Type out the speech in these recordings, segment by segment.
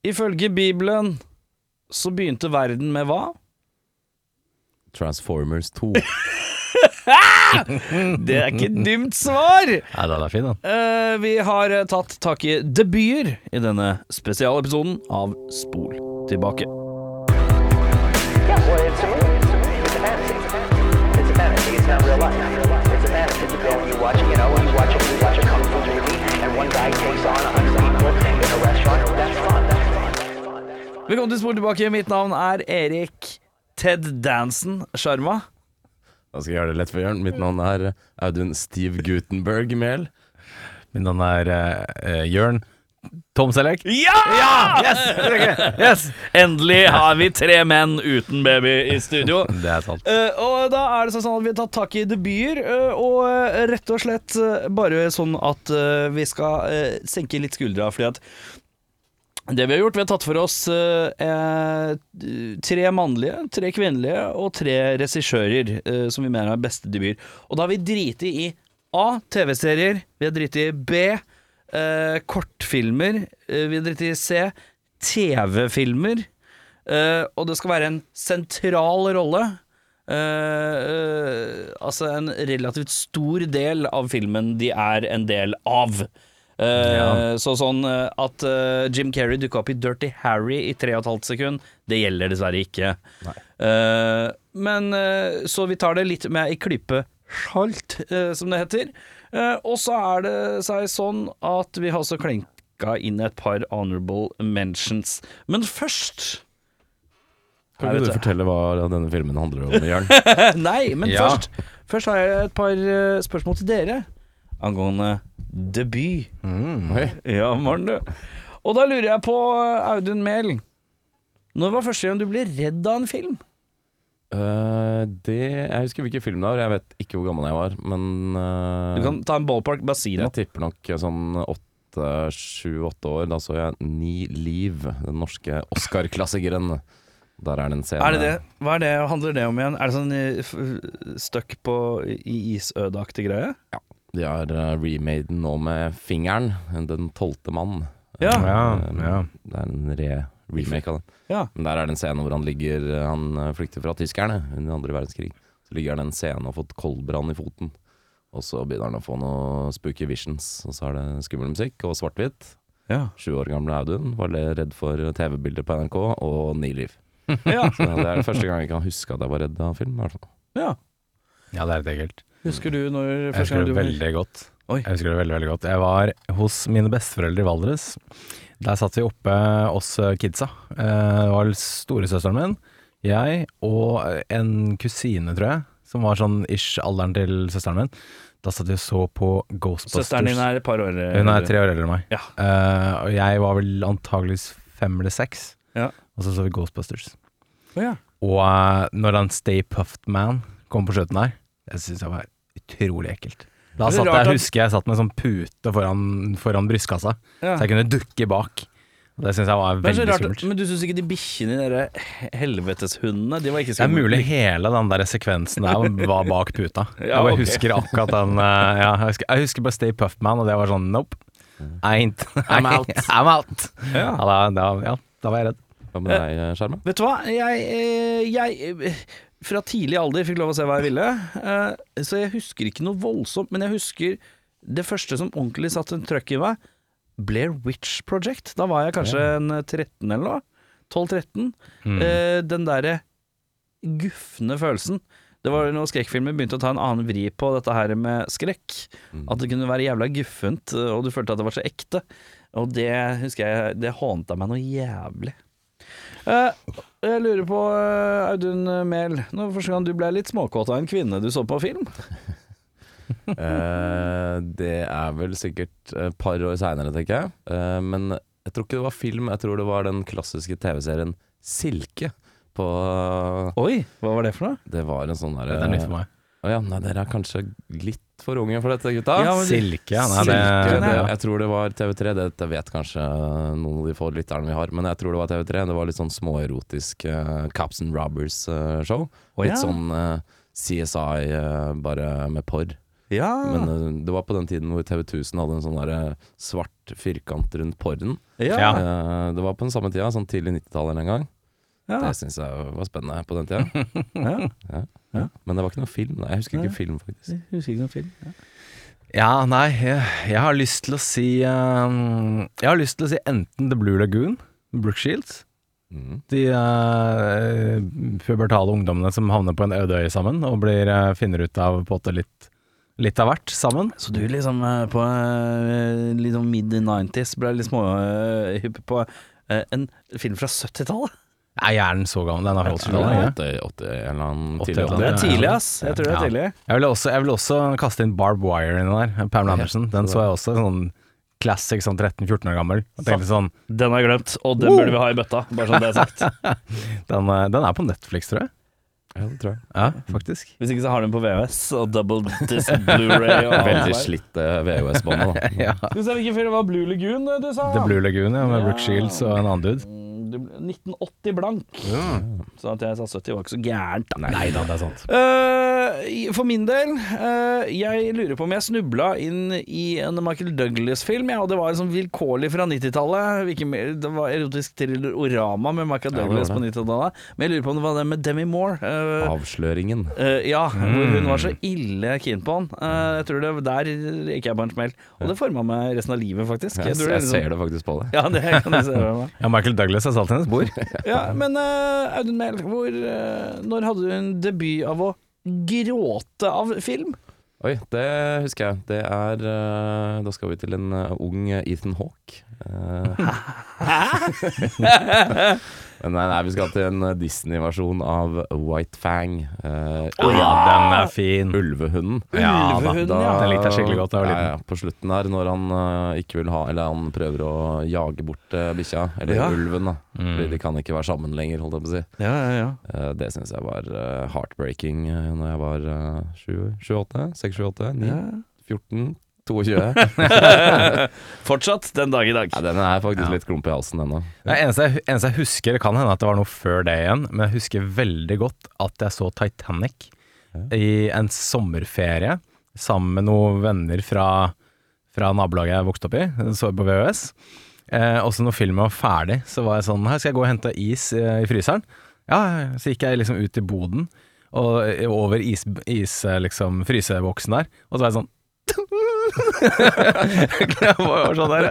Ifølge Bibelen så begynte verden med hva? Transformers 2. Det er ikke et dumt svar! Nei, den er fin, den. Eh, vi har eh, tatt tak i debuter i denne spesialepisoden av Spol tilbake. Fantasy. You know, a, kung fu movie, and one guy takes on a hundred people Velkommen til Spor tilbake. Mitt navn er Erik Ted Dansen Sjarma. Da skal jeg gjøre det lett for Jørn. Mitt navn er Audun Steve Gutenberg Mehl. Mitt navn er eh, Jørn Tom Selleck. Ja! Yes! yes! Endelig har vi tre menn uten baby i studio. Det er sant. Uh, og da er det sånn at vi har tatt tak i debuter, uh, og rett og slett bare sånn at vi skal senke litt skuldra, fordi at det vi har gjort, vi har tatt for oss eh, eh, tre mannlige, tre kvinnelige og tre regissører eh, som vi mener er beste debut. Og da har vi driti i A. TV-serier. Vi har driti i B. Eh, kortfilmer. Eh, vi har driti i C. TV-filmer. Eh, og det skal være en sentral rolle. Altså en relativt stor del av filmen de er en del av. Eh, Ja. Så sånn eh, at eh, Jim Carrey dukka opp i Dirty Harry i 3,5 sekund, det gjelder dessverre ikke. Eh, men så vi tar det litt med ei klype salt, som det heter. Og så er det seg sånn at vi har også klenka inn et par honorable mentions. Men først Kan ikke du fortelle hva denne filmen handler om, Jørn? Nei, men Ja. først Først har jeg et par spørsmål til dere angående debut. Oi. Ja, morgen du. Og da lurer jeg på, eh, Audun Mehl Når var første gang du ble redd av en film? Uh, det Jeg husker hvilken film det var. Jeg vet ikke hvor gammel jeg var, men uh, Du kan ta en ballpark, bare si det. jeg tipper nok sånn åtte, sju-åtte år. Da så jeg Ni liv, den norske Oscar-klassikeren. Der er det en scene Er det det? Hva er det, handler det om igjen? Er det sånn støkk på i isødeaktig greie? De har uh, remade den nå med fingeren. Den tolvte mann. Ja. Ja, Eh, ja. Det er en re-remake av den. Ja. Men der er det en scene hvor han ligger Han eh, flykter fra tyskerne under andre verdenskrig. Så ligger han i en scene og har fått koldbrann i foten. Og så begynner han å få noe spooky visions. Og så er det skummel musikk og svart-hvitt. Ja. Sju år gamle Audun var redd for TV-bilder på NRK og Ni liv. ja. Så det er første gang jeg kan huske at jeg var redd av film. i hvert fall. ja. Ja, det er litt ekkelt. Husker du når Jeg første husker gang det du var veldig godt. Oi. Jeg husker det veldig, veldig godt. Jeg var hos mine besteforeldre i Valdres. Der satt vi oppe, oss eh, kidsa. Eh, Det var storesøsteren min, jeg og en kusine, tror jeg, som var sånn ish alderen til søsteren min. Da satt vi og så på Ghostbusters. Søsteren din er et par år eh, Hun er tre år eldre enn meg. Ja. Og jeg var vel antageligvis fem eller seks. Ja. Og så så vi Ghostbusters. Oh, ja. Og når han Stay Puffed Man kom på slutten der, det syns det var utrolig ekkelt. Da satt jeg, at- husker jeg satt med en sånn pute foran, foran brystkassa, Ja. så jeg kunne dukke bak. Det syns jeg var veldig skummelt. men du syns ikke de bikkjene, de der helveteshundene, de var ikke Det er mulig hele den der sekvensen der var bak puta. Ja, okay. jeg husker akkurat den eh, ja, jeg, husker, jeg husker bare Stay Puffman, Man, og det var sånn nope. I ain't I'm out. I'm out. Ja. Ja, da, da, ja, da var jeg redd. Hva med deg, Skjerma? Vet du hva, jeg, eh, jeg eh, fra tidlig alder fikk lov å se hva jeg ville, eh, så jeg husker ikke noe voldsomt, men jeg husker det første som ordentlig satte en trøkk i meg, Blair Witch Project. Da var jeg kanskje en 13 eller noe. 12-13. Mm. Eh, den derre gufne følelsen. Det var når skrekkfilmer begynte å ta en annen vri på dette her med skrekk. At det kunne være jævla guffent, eh, og du følte at det var så ekte. Og det husker jeg Det hånta meg noe jævlig. Eh, jeg lurer på, eh, Audun Mehl, når første gang du ble litt småkåt av en kvinne du så på film? Eh, det er vel sikkert et par år seinere, tenker jeg. Eh, men jeg tror ikke det var film, jeg tror det var den klassiske TV-serien Silke. På Oi, hva var det for noe? Det var en sånn derre Det er nytt for meg. Å ja, nei, dere er kanskje litt for unge for dette, gutta. Ja, men- Silke, ja. Nei, det, Silke, det, ja. jeg tror det var TV3, det, det vet kanskje noen av de få lytterne vi har, men jeg tror det var TV3. Det var litt sånn småerotisk uh, Cops and Robbers-show. Å, ja. Litt sånn uh, CSI, uh, bare med porr. Ja. Men eh, det var på den tiden hvor TV 1000 hadde en sånn der, eh, svart firkant rundt porren. Ja. Ja. Eh, det var på den samme tida, sånn tidlig 90-tallet en gang. Ja. Det syns jeg var spennende på den tida. Ja. Ja. Men det var ikke noe film. Da. jeg husker ikke film, faktisk. Jeg husker ikke noen film. Ja. Ja, nei, jeg, jeg har lyst til å si um, Jeg har lyst til å si enten The Blue Lagoon, Brooke Shields. Mm. De uh, pubertale ungdommene som havner på en øde øy sammen og blir, uh, finner ut av på en litt, litt av hvert sammen. Så du liksom eh, på liksom mid-90s ble litt småhypp på en film fra 70-tallet? Er hjernen så gammel? Den er fra 80-tallet. 80, 80, en eller annen 80. Det er tidlig, ass. Jeg tror det er Ja. tidlig. Jeg vil, også, jeg vil også kaste inn Barb Wire inni der. Pamela Andersen. Den så jeg også. Sånn classic sånn 13-14 år gammel. Tenkte sånn Den har jeg glemt, og den burde vi ha i bøtta. Bare sånn det er sagt. den, eh, den er på Netflix, tror jeg. Ja, det tror jeg. Ja, faktisk. Hvis ikke så har du den på VHS og double disc Blu-ray Veldig slitte slitt eh, VHS-båndet, da. Ja. Du ser hvilken film det var Blue Lagoon du sa? The Blue Lagoon, ja, med Ja. Brooke Shields og en annen dude. Mm, du- 1980 blank. Så at jeg sa 70 var ikke så gærent. Nei da, det er sant. Eh, for min del, eh, jeg lurer på om jeg snubla inn i en Michael Douglas-film, ja, og det var sånn vilkårlig fra 90-tallet. Det var erotisk thriller Orama med Michael Ja, Douglas på 90-tallet. Men jeg lurer på om det var det med Demi Moore. eh, Avsløringen. eh, ja, hvor Mm. hun var så ille keen på han. Eh, jeg tror det Der gikk jeg på en smell. Og det forma meg resten av livet, faktisk. Jeg, jeg, jeg liksom- ser det faktisk på det. Ja, det kan jeg se. Ja, Michael Douglas er salt hennes bord. Ja, men uh, Audun Mehl, hvor, eh, når hadde du en debut av å gråte av film? Oi, det husker jeg. Det er uh, Da skal vi til en uh, ung Ethan Hawke. Eh, Men nei, nei, vi skal til en eh, Disney-versjon av White Fang. Uh, oh, ja, den er fin. Ulvehunden. Ja. Ulvehunden, Da- ja. Den likte jeg skikkelig godt da jeg var ja, ja, på slutten der, når han uh, ikke vil ha Eller han prøver å jage bort uh, bikkja, eller Ja. ulven, da. Mm. Fordi de kan ikke være sammen lenger, holdt jeg på å si. Ja, ja, ja. Uh, det syns jeg var uh, heartbreaking uh, når jeg var uh, 7-8, 6-7-8, 9, ja. 14, 22. Fortsatt den dag i dag. Ja, den er faktisk Ja. litt klump i halsen ennå. Det eneste, jeg, eneste jeg husker, det kan hende at det var noe før det igjen, men jeg husker veldig godt at jeg så Titanic i en sommerferie sammen med noen venner fra, fra nabolaget jeg vokste opp i. Så på VØS. Eh, og så når filmen var ferdig, så var jeg sånn Her skal jeg gå og hente is eh, i fryseren. Ja, ja, ja. så gikk jeg liksom ut i boden og over is, is eh, liksom, fryseboksen der, og så var jeg sånn sånn der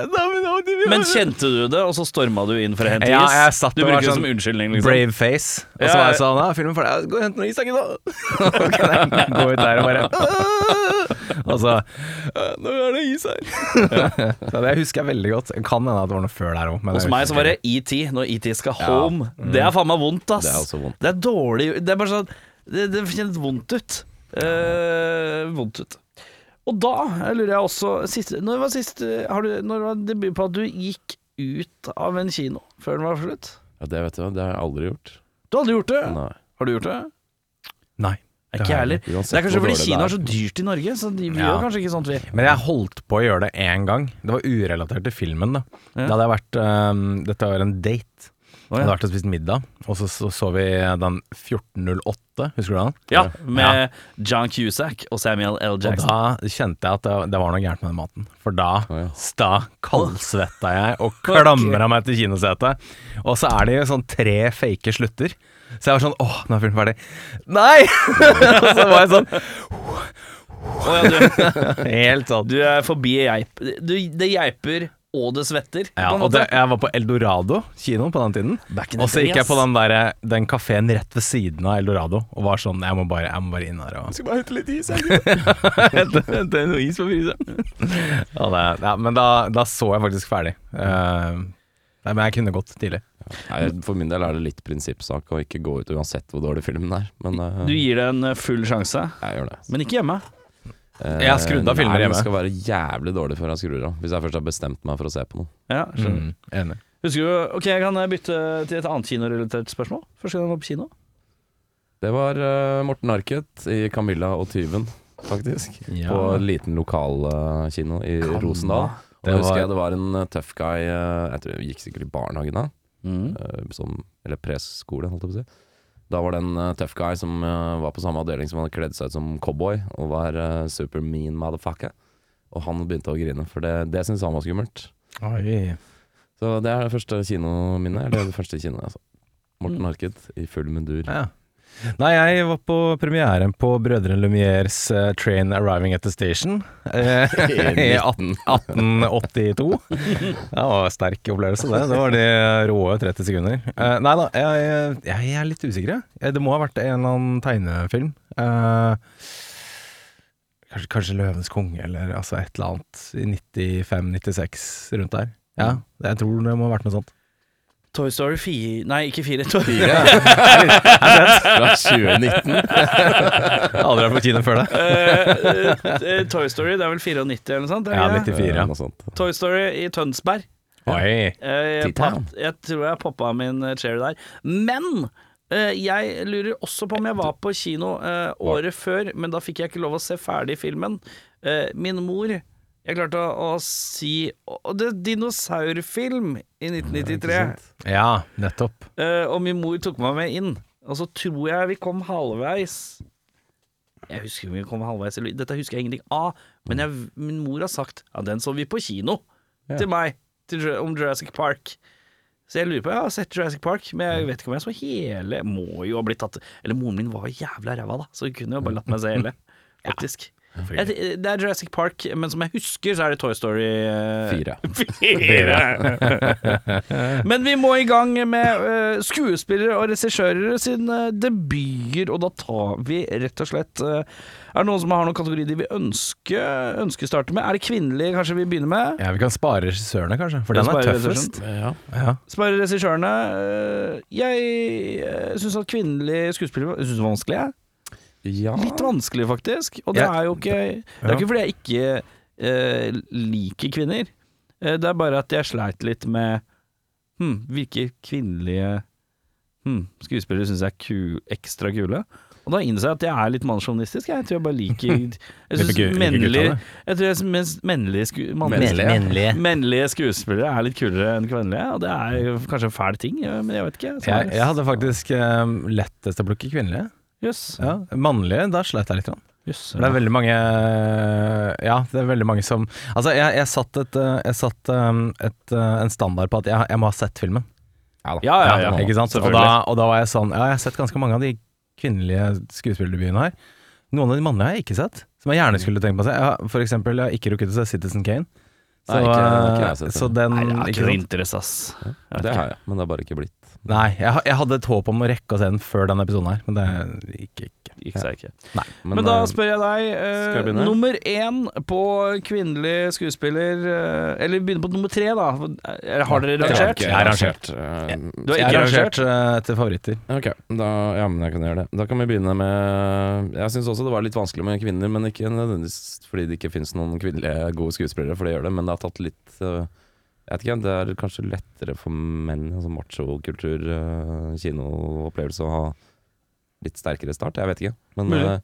men, kjente du det, og så storma du inn for å hente is? Ja, jeg satt du bruker det sånn som unnskyldning, liksom? Brave face. Og så var jeg sånn Ja, filmen deg. Gå og hent noe is, da, gutta. Kan jeg gå ut der og bare Og så «Øh, Nå er det is her. så det husker jeg veldig godt. Kan hende at det var noe før der òg. Hos meg så var det ET, når ET skal home. Det er faen meg vondt, ass. Det er også vondt. Det er dårlig Det er bare sånn Det, det kjennes vondt ut. Eh, vondt ut. Og da lurer jeg også siste, Når var sist har du, Når var debut på at du gikk ut av en kino før den var slutt? Ja, det vet du, det har jeg aldri gjort. Du har aldri gjort det? Nei. Har du gjort det? Nei. Ikke jeg heller. Det er kanskje fordi kino er så dyrt i Norge, så de, vi Ja. gjør kanskje ikke sånt, vi. Men jeg holdt på å gjøre det én gang. Det var urelatert til filmen. da Ja. Det hadde vært um, Dette var en date. Ja. hadde vært og spist middag, og så så, så vi den 1408. Husker du den? Ja, med John Cusack og Samuel L. Og Jackson. da kjente jeg at det, det var noe gærent med den maten. For da, ja. kaldsvetta jeg og klamra meg til kinosetet. Og så er det jo sånn tre fake slutter. Så jeg var sånn åh, nå er filmen ferdig. Nei! og så var jeg sånn Å ja, du, helt sånn. du er forbi geip. Du, det geiper, og det svetter. Ja, og det, jeg var på Eldorado kino på den tiden. Og så gikk jeg på den, der, den kafeen rett ved siden av Eldorado og var sånn Jeg må bare, jeg må bare inn her og Skal bare hente litt is, hente hente noe is på fryseren. ja, ja, men da, da så jeg faktisk ferdig. Uh, nei, men jeg kunne gått tidlig. Nei, For min del er det litt prinsippsak å ikke gå ut uansett hvor dårlig filmen er. Men uh, Du gir det en eh, full sjanse, jeg gjør det. men ikke hjemme. Eh, Jeg har skrudd av filmer hjemme. Den skal være jævlig dårlig før jeg skrur av. Hvis jeg først har bestemt meg for å se på noe. Ja, skjønner. Mm, enig. Husker du Ok, jeg kan bytte til et annet kinorelatert spørsmål. Første gang jeg var på kino. Det var uh, Morten Arket i 'Camilla og tyven', faktisk. Ja. På en liten lokalkino i Camilla. Rosendal. Og Det da husker var- jeg det var en eh, tøff guy eh, Jeg tror jeg gikk sikkert i barnehagen da. Mm. eh, som, eller preskole, holdt jeg på å si. Da var det en uh, tøff guy som uh, var på samme avdeling som hadde kledd seg ut som cowboy og var uh, super mean motherfucker. Og han begynte å grine, for det, det syntes han var skummelt. Oi. Så det er det første kinominnet. Eller det første kinoet, altså. Morten Harket i full mundur. Ja. Nei, jeg var på premieren på Brødrene Lumières eh, Train Arriving at the Station eh, i 18, 1882. Det var en sterk opplevelse, det. Det var de råe 30 sekunder. Eh, nei da, jeg, jeg er litt usikker. Det må ha vært en eller annen tegnefilm. Eh, kanskje, kanskje 'Løvens konge' eller altså et eller annet i 95-96, rundt der. Ja, jeg tror det må ha vært noe sånt. Toy Story 4 Nei, ikke 4. Toy Fra 2019. Aldri vært på kino før det. Uh, uh, Toy Story, det er vel 94 eller noe sånt? er Ja, 94. Noe sånt. Toy Story i Tønsberg. Oi. Uh, Jeg, papp- jeg tror jeg poppa min eh, cherry der. Men eh, jeg lurer også på om jeg var på kino eh, året før, men da fikk jeg ikke lov å se ferdig filmen. Eh, min mor Jeg klarte å, å si å, det dinosaurfilm i 1993. Ja, nettopp. Eh, og min mor tok meg med inn. Og så tror jeg vi kom halvveis. Jeg husker vi kom halvveis eller- Dette husker jeg ingenting av. Men jeg, min mor har sagt Ja, den så vi på kino til meg til, om Jurassic Park. Så jeg lurer på Jeg har sett Jurassic Park, men jeg vet ikke om jeg så hele. Må jo ha blitt tatt Eller moren min var jævla ræva, da, så hun kunne jo bare latt meg se hele. Faktisk. Jeg, det er Jurassic Park, men som jeg husker, så er det Toy Story uh, Fire. Men vi må i gang med uh, skuespillere og regissører sine debuter, og da tar vi rett og slett uh, Er det noen som har noen kategori de vil ønske, ønske starte med? Er det kvinnelige kanskje vi begynner med? Ja, Vi kan spare regissørene, kanskje, for den er tøffest. Ja. Ja. Spare regissørene. Jeg uh, syns at kvinnelige skuespillere Jeg synes det var vanskelig. Jeg. Ja. Litt vanskelig, faktisk. Og det Ja. er jo ikke Det er ikke fordi jeg ikke eh, liker kvinner. Eh, det er bare at jeg sleit litt med hm, Hvilke kvinnelige hm, skuespillere syns jeg er ku, ekstra kule? Og da innså jeg at jeg er litt mannssjåvinistisk. Jeg tror jeg bare liker Jeg syns mennlige mennlige, sku, mann- Mennlige. skuespillere er litt kulere enn kvinnelige. Og det er kanskje en fæl ting, men jeg vet ikke. Jeg, jeg hadde faktisk um, lettest å plukke kvinnelige. Jøss. Ja, mannlige, da sleit jeg litt. grann. Jøss, For det er veldig mange Ja, det er veldig mange som Altså, jeg, jeg satt, et, uh, jeg satt um, et, uh, en standard på at jeg, jeg må ha sett filmen. Ja, da. Ja, ja, ja. Ikke sant? Og da, og da var jeg sånn Ja, jeg har sett ganske mange av de kvinnelige skuespillerdebutene her. Noen av de mannlige har jeg ikke sett, som jeg gjerne skulle tenkt på å se. Jeg for eksempel, jeg har ikke rukket å se Citizen Kane. Så, Nei, ikke- ikke jeg har uh, sett så den Nei, jeg har ikke ikke noe interesse, ass. Det har jeg, men det har bare ikke blitt. Nei, jeg, jeg hadde et håp om å rekke å se den før denne episoden her, men det gikk ikke. Gikk seg ikke. Nei. Men, da eh, spør jeg deg, eh, nummer én på kvinnelig skuespiller eh, Eller begynne på nummer tre, da. Har dere rangert? Jeg har rangert. eh, Du har ikke rangert? uh, etter favoritter. Ok, da, ja, men jeg kan gjøre det. Da kan vi begynne med Jeg syns også det var litt vanskelig med kvinner, men ikke nødvendigvis fordi det ikke fins noen kvinnelige gode skuespillere, for det gjør det, men det har tatt litt eh, Jeg vet ikke, det er kanskje lettere for menn, altså machokultur, uh, kinoopplevelse, å ha litt sterkere start. Jeg vet ikke. Men, eh,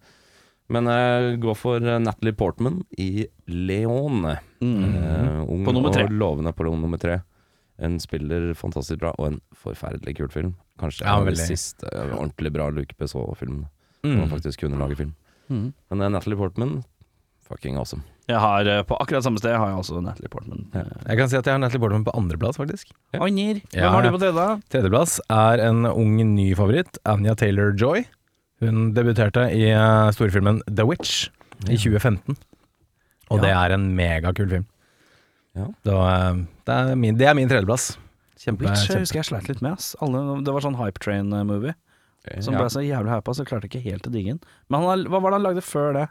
men jeg går for eh, Natalie Portman i Leon. Eh, ung På nummer tre. og lovende på nummer tre. En spiller fantastisk bra, og en forferdelig kul film. Kanskje Ja, en av de veldig. siste eh, ordentlig bra Luke Besson-filmen, Mm. man faktisk kunne lage film. Mm. Men eh, Natalie Portman, fucking awesome. Jeg har eh, På akkurat samme sted har jeg også Natalie Portman. Ja. Jeg kan si at jeg har Natalie Portman på andreplass, faktisk. Ja. Anjer. Hvem Ja, har ja. du på tredje? Tredjeplass er en ung ny favoritt, Anja Taylor-Joy. Hun debuterte i eh, storfilmen The Witch i 2015. Og Ja. det er en megakul film. Ja. Så, eh, det, er min, det er min tredjeplass. Kjempe, Witch jeg kjempe. husker jeg sleit litt med. Ass. Alle, det var sånn Hype Train-movie som ja, ble så jævlig hypa, så jeg klarte ikke helt å digge den. Men han, har- hva var det han lagde før det?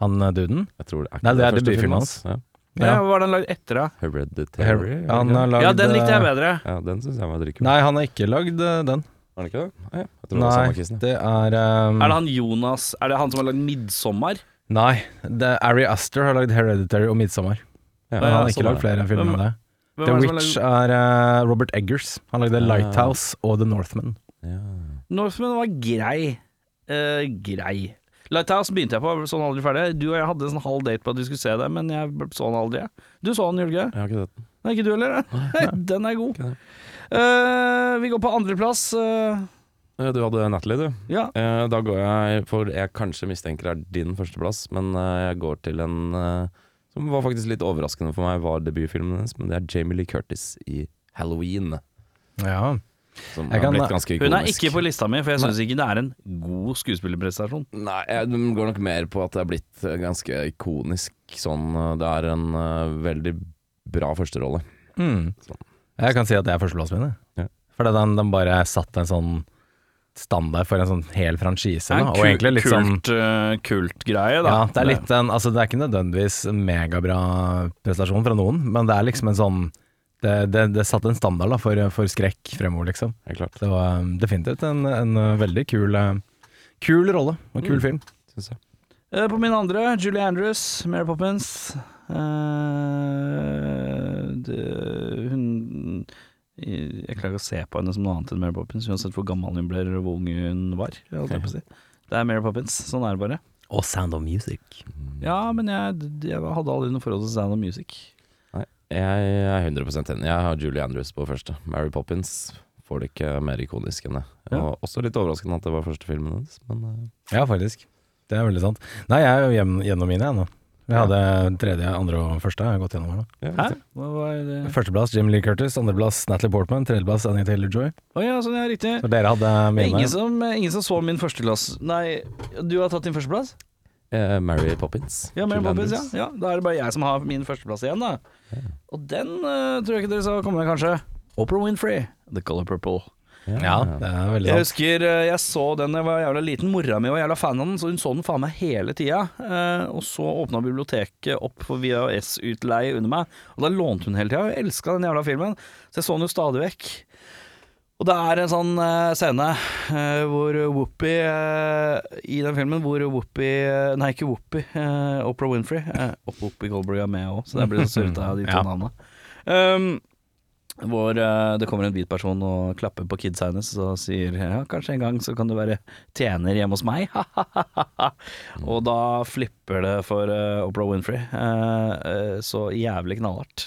Han eh, duden. jeg tror det er, Nei, det er debutfilmen filmen hans. Ja. Ja. Hva var den lagd etter da? Hereditary. Ja, han har lagd, Ja, den likte jeg eh, bedre. Ja, den syns jeg var dritkul. Nei, han har ikke lagd eh, den. Har han ikke det? Nei, jeg tror det var Nei, samme kissen. det er um, Er det han Jonas Er det han som har lagd 'Midtsommer'? Nei, det er Ari Aster har lagd Hereditary og Midtsommer. Ja, han har ja, ikke lagd er flere filmer med det. The Witch er uh, Robert Eggers. Han lagde. Lighthouse og The Northman. Ja. Northman var grei. Uh, grei. Lighthouse begynte jeg på, så den aldri ferdig. Du og jeg hadde en sånn halv date på at vi skulle se det, men jeg så den aldri. Du så den, gjorde? Jeg har ikke sett den. Nei, ikke du heller? Den er god. Uh. Eh, vi går på andreplass. Uh, Eh, Du hadde Natalie, du. ja. Uh, Da går jeg for jeg kanskje mistenker er din førsteplass, men uh, jeg går til en uh, Som var faktisk litt overraskende for meg, var debutfilmen hennes. Men det er Jamie Lee Curtis i Halloween. Ja. Som Jeg har blitt ganske ikonisk. Hun er ikke på lista mi, for jeg syns ikke det er en god skuespillerprestasjon. Nei, det går nok mer på at det er blitt eh, ganske ikonisk. Sånn, eh, det er en uh, veldig bra førsterolle. Mm. Sånn. Jeg kan si at det er førsteplassen min. Ja. For den, den bare satt en sånn standard for en sånn hel franchise. Er Da. en Og kult, egentlig litt sånn kult, uh, kult greie, da. Ja, det er litt en Altså, det er ikke nødvendigvis en megabra prestasjon fra noen, men det er liksom en sånn Det, det, det satte en standard da, for, for skrekk fremover, liksom. Klart, Det var um, definitivt en, en uh, veldig kul uh, Kul rolle og kul Mm. film. syns jeg. Eh, På min andre, Julie Andrews, Mary Poppins. Uh, det, hun Jeg klarer ikke å se på henne som noe annet enn Mary Poppins, uansett hvor gammel hun ble eller hvor ung hun var. holdt jeg på å si. Det er Mary Poppins. Sånn er det bare. Og Sound of Music. Ja, men jeg, jeg hadde aldri noe forhold til Sound of Music. Jeg er 100% enig. Jeg har Julie Andrews på første. Mary Poppins får det ikke mer ikonisk enn det. Ja. Og også litt overraskende at det var første filmen hennes, men eh, Ja, faktisk. Det er veldig sant. Nei, jeg er jo hjem, gjennom mine, jeg nå. Jeg hadde tredje, andre og første. Jeg har gått gjennom her nå. Hæ? Hva var det? Førsteplass Jim Lee Curtis, andreplass Natalie Portman, tredjeplass Annie Taylor-Joy. Oh, ja, sånn ja, riktig. Så dere hadde er mine. ingen som, ingen som så min førsteplass Nei, du har tatt din førsteplass? Eh, Mary Poppins. Ja, Mary Poppins, ja. Andrews. ja. Da er det bare jeg som har min førsteplass igjen, da. Og den eh, tror jeg ikke dere skal komme med, kanskje. Oprah Winfrey, The Color Purple. Ja, det er veldig Jeg sant. husker eh, jeg så den da jeg var jævla liten. Mora mi var jævla fan av den, så hun så den faen meg hele tida. Eh, og så åpna biblioteket opp for VHS-utleie under meg, og da lånte hun hele tida. Jeg elska den jævla filmen, så jeg så den jo stadig vekk. Og det er en sånn eh, scene eh, hvor Whoopi eh, I den filmen hvor Whoopi Nei, ikke Whoopi. Oprah Winfrey. og Whoopi Goldberg er med òg, så det blir så surrete av de to Ja. navnene. Um, hvor det kommer en hvit person og klapper på kidsa hennes og sier ja, kanskje en gang så kan du være tjener hjemme hos meg. og da flipper det for Oprah Winfrey. så jævlig knallhardt.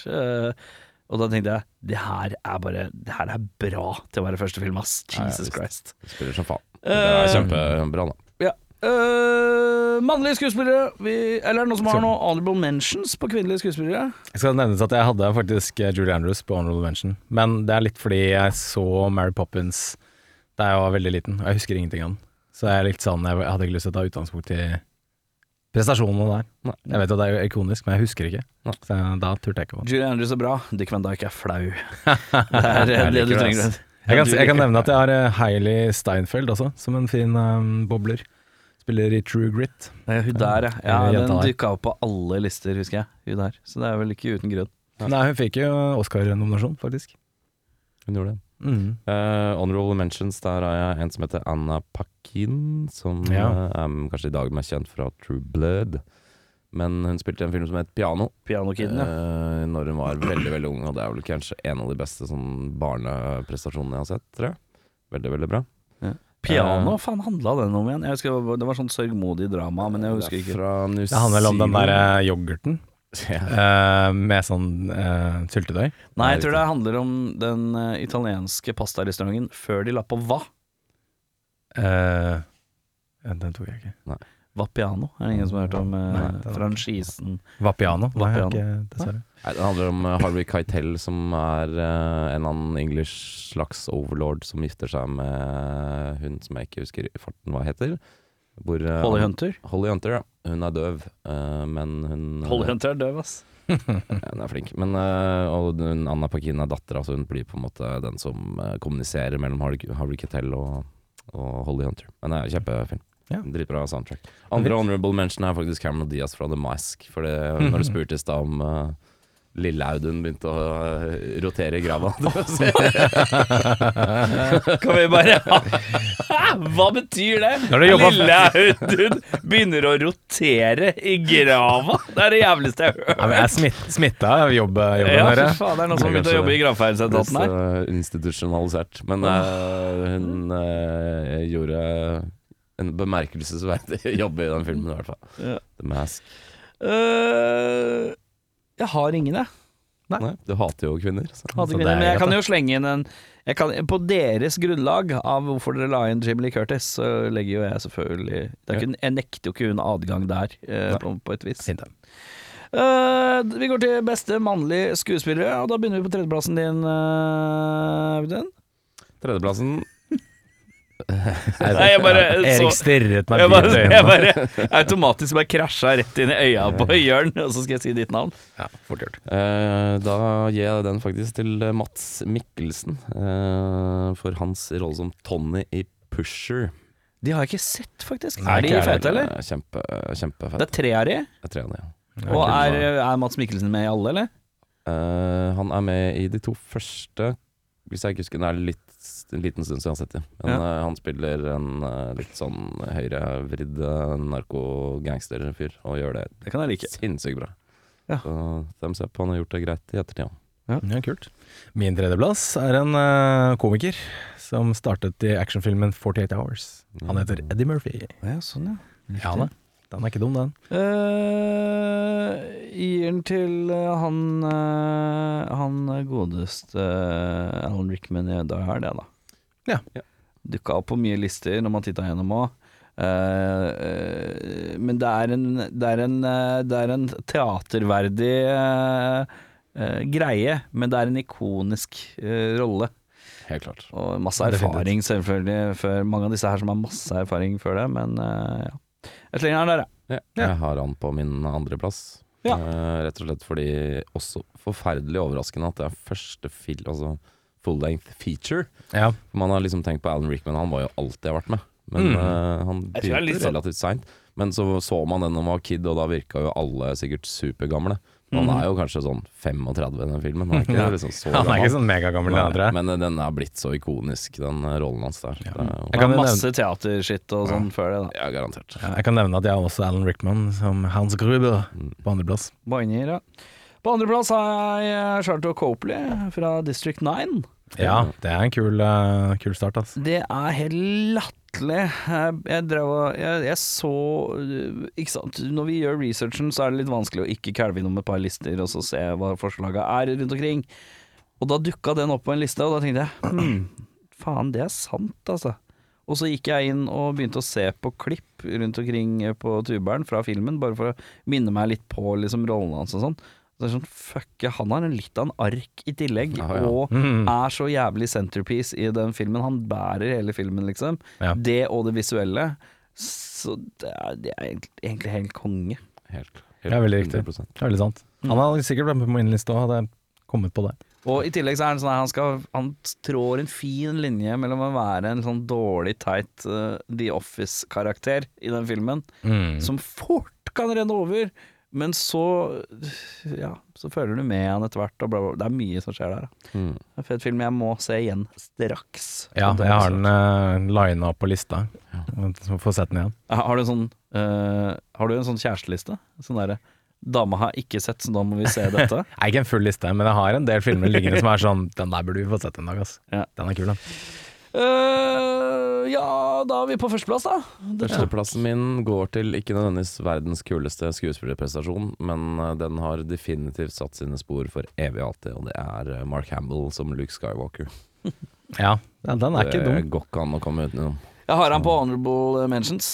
Og da tenkte jeg det her er bare Det her er bra til å være første film, ass. Ja, Jesus. Christ. Det spiller som faen. Det er Eh, kjempebra, da. Ja. Eh, mannlige skuespillere vi, Eller er det noen som har noen honorable mentions på kvinnelige skuespillere? Jeg skal nevnes at jeg hadde faktisk eh, Julie Andrews på Honorable Mention, men det er litt fordi jeg så Mary Poppins da jeg var veldig liten, og jeg husker ingenting av den. Så jeg er litt sånn, jeg hadde ikke lyst til å ta utgangspunkt i prestasjonene der. Nei. Jeg vet jo det er ikonisk, men jeg husker ikke. Så da turte jeg ikke på. Julie Andrews er bra. Dick Van Dyke er flau. Det er det, det du trenger. Jeg kan, jeg kan nevne at jeg har eh, Hailey Steinfeld også, som en fin um, bobler. Spiller i True Grit. Ja, hun der, ja. ja den dukka opp på alle lister, husker jeg. Hun der. Så det er vel ikke uten grunn. Nei, hun fikk jo Oscar-nominasjon, faktisk. Hun gjorde det. Mm. Uh, honorable mentions, der har jeg en som heter Anna Paquin, som Ja. uh, er kanskje i dag mest kjent fra True Blood. Men hun spilte en film som het Piano, Piano Kiden, ja. Uh, når hun var veldig veldig ung. Og det er vel kanskje en av de beste sånn, barneprestasjonene jeg har sett, tror jeg. Veldig, veldig bra. Piano, Eh, faen handla den om igjen? Jeg husker Det var sånn sørgmodig drama, men jeg husker er ikke. Det handler vel om den derre yoghurten Ja. Uh, med sånn uh, syltetøy. Nei, jeg tror det handler om den uh, italienske pastarestauranten før de la på hva. Uh, den tok jeg ikke. Vapiano. Er det ingen som har hørt om Nei, var- franchisen? Vapiano? Nei, jeg har ikke, dessverre. Nei, det handler om Harvey Keitel, som er uh, en eller annen English slags overlord som gifter seg med hun som jeg ikke husker farten hva heter. Hvor, uh, Holly Hunter? Holly Hunter, ja. Hun er døv, uh, men hun Holly Hunter er døv, ass. Hun er flink. Men, eh, og hun, Anna Paquin er dattera, så hun blir på en måte den som eh, kommuniserer mellom Harvey, Harvey og, og Holly Hunter. Men det er kjempefilm. Ja. Dritbra soundtrack. Andre honorable mention er faktisk Cameron Diaz fra The Mask. For når du spurte i stad om uh, Lille Audun begynte å eh, rotere i grava Kan vi bare Hva betyr det? Lille Audun begynner å rotere i grava? Det er det jævligste jeg har Ja, hørt. men jeg er smitt, smitta av jobb, jobben Ja, deres. faen, det er noen som har begynt å jobbe i gravferdsetaten her. så institusjonalisert. Men uh, hun uh, gjorde en bemerkelsesverdig jobb i den filmen, i hvert fall. Ja. The Mask. Øh, jeg har ingen, jeg. Nei, du hater jo kvinner. Så. Hater Så kvinner, er men jeg greit, kan jo slenge inn en kan, På deres grunnlag av hvorfor dere la inn Jim Lee Curtis, så legger jo jeg selvfølgelig det er ikke, Jeg nekter jo ikke hun adgang der, eh, på, på et vis. Fint. Eh, vi går til beste mannlige skuespillere, og da begynner vi på tredjeplassen din, uh, Audun. Tredjeplassen Nei, jeg bare så- Erik stirret meg Jeg dypt bare, i jeg bare automatisk bare krasja rett inn i øya på Jørn, og så skal jeg si ditt navn. Ja, fort gjort. Eh, da gir jeg den faktisk til eh, Mats Mikkelsen. eh, for hans rolle som Tony i Pusher. De har jeg ikke sett, faktisk. Nei, er de fete, eller? Kjempe, kjempefett. Det er tre av de. Det er tre av de, ja. Og er, er Mats Mikkelsen med i alle, eller? Eh, han er med i de to første, hvis jeg ikke husker. Den er litt, en liten stund siden jeg har sett dem. Men Ja. eh, han spiller en eh, litt sånn høyrevridd eh, narkogangsterfyr, og gjør det Det kan jeg like. sinnssykt bra. Ja. Så thumbs up, han har gjort det greit i ettertid. ja. Ja, kult. Min tredjeplass er en uh, komiker som startet i actionfilmen 48 Hours. Han heter Eddie Murphy. Ja, sånn, ja. Ja da. Den er ikke dum, den. Uh, gir den til eh, han uh, Han godeste uh, Alan Rickman i Die Hard, det, da. Ja. Ja. Dukka opp på mye lister når man titta gjennom òg. men det er en Det er en, det er en teaterverdig greie, men det er en ikonisk rolle. Helt klart. Og masse erfaring, selvfølgelig, for mange av disse her som har masse erfaring før det, men eh, ja. Jeg slenger den der, jeg. Ja. Jeg har han på min andreplass. Ja. Uh, rett og slett fordi også forferdelig overraskende at det er første film, altså full length feature. Ja. Man har liksom tenkt på Alan Rickman, han var jo alltid har vært med. Men Mm. uh, han er begynte sånn- relativt seint. Men så så man den da man var kid, og da virka jo alle sikkert supergamle. Men Mhm. Han er jo kanskje sånn 35 i den filmen. Han er ikke Ja. liksom så Han er ikke sånn megagammel. Men eh, den er blitt så ikonisk, den eh, rollen hans der. Ja. Jeg kan masse teaterskitt og sånn før det, da. ja, garantert. Ja, jeg kan nevne at jeg har også Alan Rickman som Hans Gruber Mm. på andreplass. Boiner, ja. På andreplass har jeg Charlotte Copley fra District 9. Ja, det er en kul, uh, kul start, altså. Det er helt latterlig. Jeg, jeg drev jeg, jeg så øh, Ikke sant, når vi gjør researchen, så er det litt vanskelig å ikke kalve innom et par lister og så se hva forslaga er rundt omkring. Og da dukka den opp på en liste, og da tenkte jeg hm, faen, det er sant, altså. Og så gikk jeg inn og begynte å se på klipp rundt omkring på tuberen fra filmen, bare for å minne meg litt på liksom rollene hans og sånn. Så det er sånn, fuck, han har en litt av en ark i tillegg, ah, ja. og Mm. er så jævlig centerpiece i den filmen. Han bærer hele filmen, liksom. Ja. Det og det visuelle. Så det er, det er egentlig, egentlig helt konge. Helt, Det er veldig riktig. 100%. Det er veldig sant. Han hadde sikkert vært med på min liste òg, hadde jeg kommet på det. Og i tillegg så er han sånn at han skal Han trår en fin linje mellom å være en sånn dårlig, teit uh, The Office-karakter i den filmen, Mm. som fort kan renne over, men så Ja, så føler du med han etter hvert, og bla, bla, bla. Det er mye som skjer der. Mm. Det er en fet film jeg må se igjen straks. Ja, jeg har den uh, lina opp på lista. Så Får sett den igjen. Har du en sånn uh, Har du en sånn kjæresteliste? Sånn derre Dama har ikke sett, så da må vi se dette. Nei, ikke en full liste, men jeg har en del filmer liggende som er sånn Den der burde vi få sett en dag, ass. Ja. Den er kul, den. Eh, ja, da er vi på førsteplass, da. Det- Førsteplassen min går til ikke nødvendigvis verdens kuleste skuespillerprestasjon, men eh, den har definitivt satt sine spor for evig og alltid, og det er eh, Mark Hamill som Luke Skywalker. Ja, ja den er ikke det dum. går ikke an å komme utenom. Jeg har han på honorable mentions.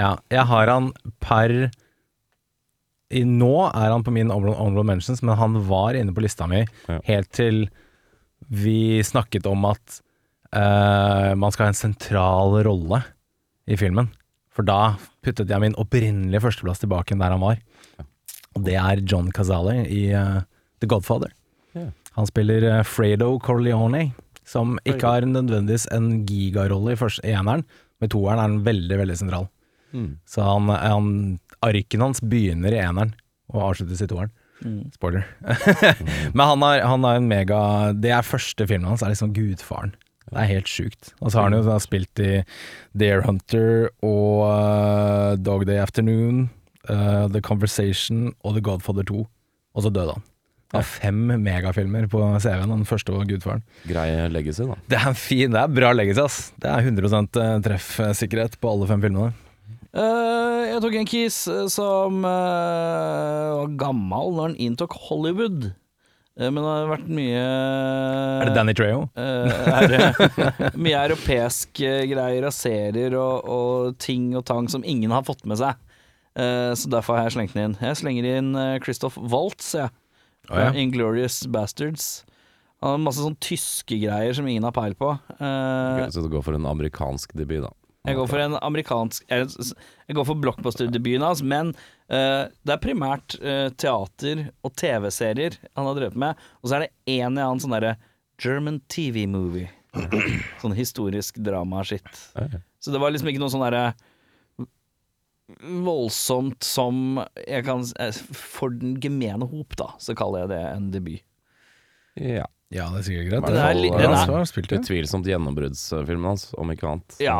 Ja, jeg har han per i Nå er han på min honorable honorable mentions, men han var inne på lista mi Ja. helt til vi snakket om at eh, man skal ha en sentral rolle i filmen. For da puttet jeg min opprinnelige førsteplass tilbake der han var. Og det er John Cazale i uh, The Godfather. Han spiller eh, Fredo Corleone, som ikke har nødvendigvis en gigarolle i første eneren, men toeren er han veldig, veldig sentral. Mm. Så han, han, arken hans begynner i eneren og avsluttes i toeren. Mm. Spoiler. Men han har, han har en mega Det er første filmen hans, er liksom Gudfaren. Det er helt sjukt. Og så har han jo da spilt i Deer Hunter og uh, Dog Day Afternoon, uh, The Conversation og The Godfather 2. Og så døde han. Det er fem megafilmer på CV-en, den første var Gudfaren. Grei legacy, da. Det er en fin, det er bra legacy, ass. Det er 100% treffsikkerhet på alle fem filmene. Uh, jeg tok en kis eh, som uh, var gammel når han inntok Hollywood. Eh, men det har vært mye Er det Danny Treho? Eh, er det mye europeiske greier og serier og, og ting og tang som ingen har fått med seg. Eh, så derfor har jeg slengt den inn. Jeg slenger inn eh, Christoph Waltz, jeg. Å, ja. Inglorious Bastards. Han har masse sånn tyske greier som ingen har peil på. Eh, Så du går for en amerikansk debut, da. Jeg går for en amerikansk Jeg, går for blockbuster-debuten hans, men uh, det er primært uh, teater og TV-serier han har drevet med. Og så er det en eller annen sånn derre German TV-movie. sånn historisk drama-shit. Så det var liksom ikke noe sånn derre voldsomt som jeg kan eh, For den gemene hop, da, så kaller jeg det en debut. Ja. Ja, det er sikkert greit. Det er det er, det er- så har han spilt. Utvilsomt gjennombruddsfilmen hans, om ikke annet. Ja.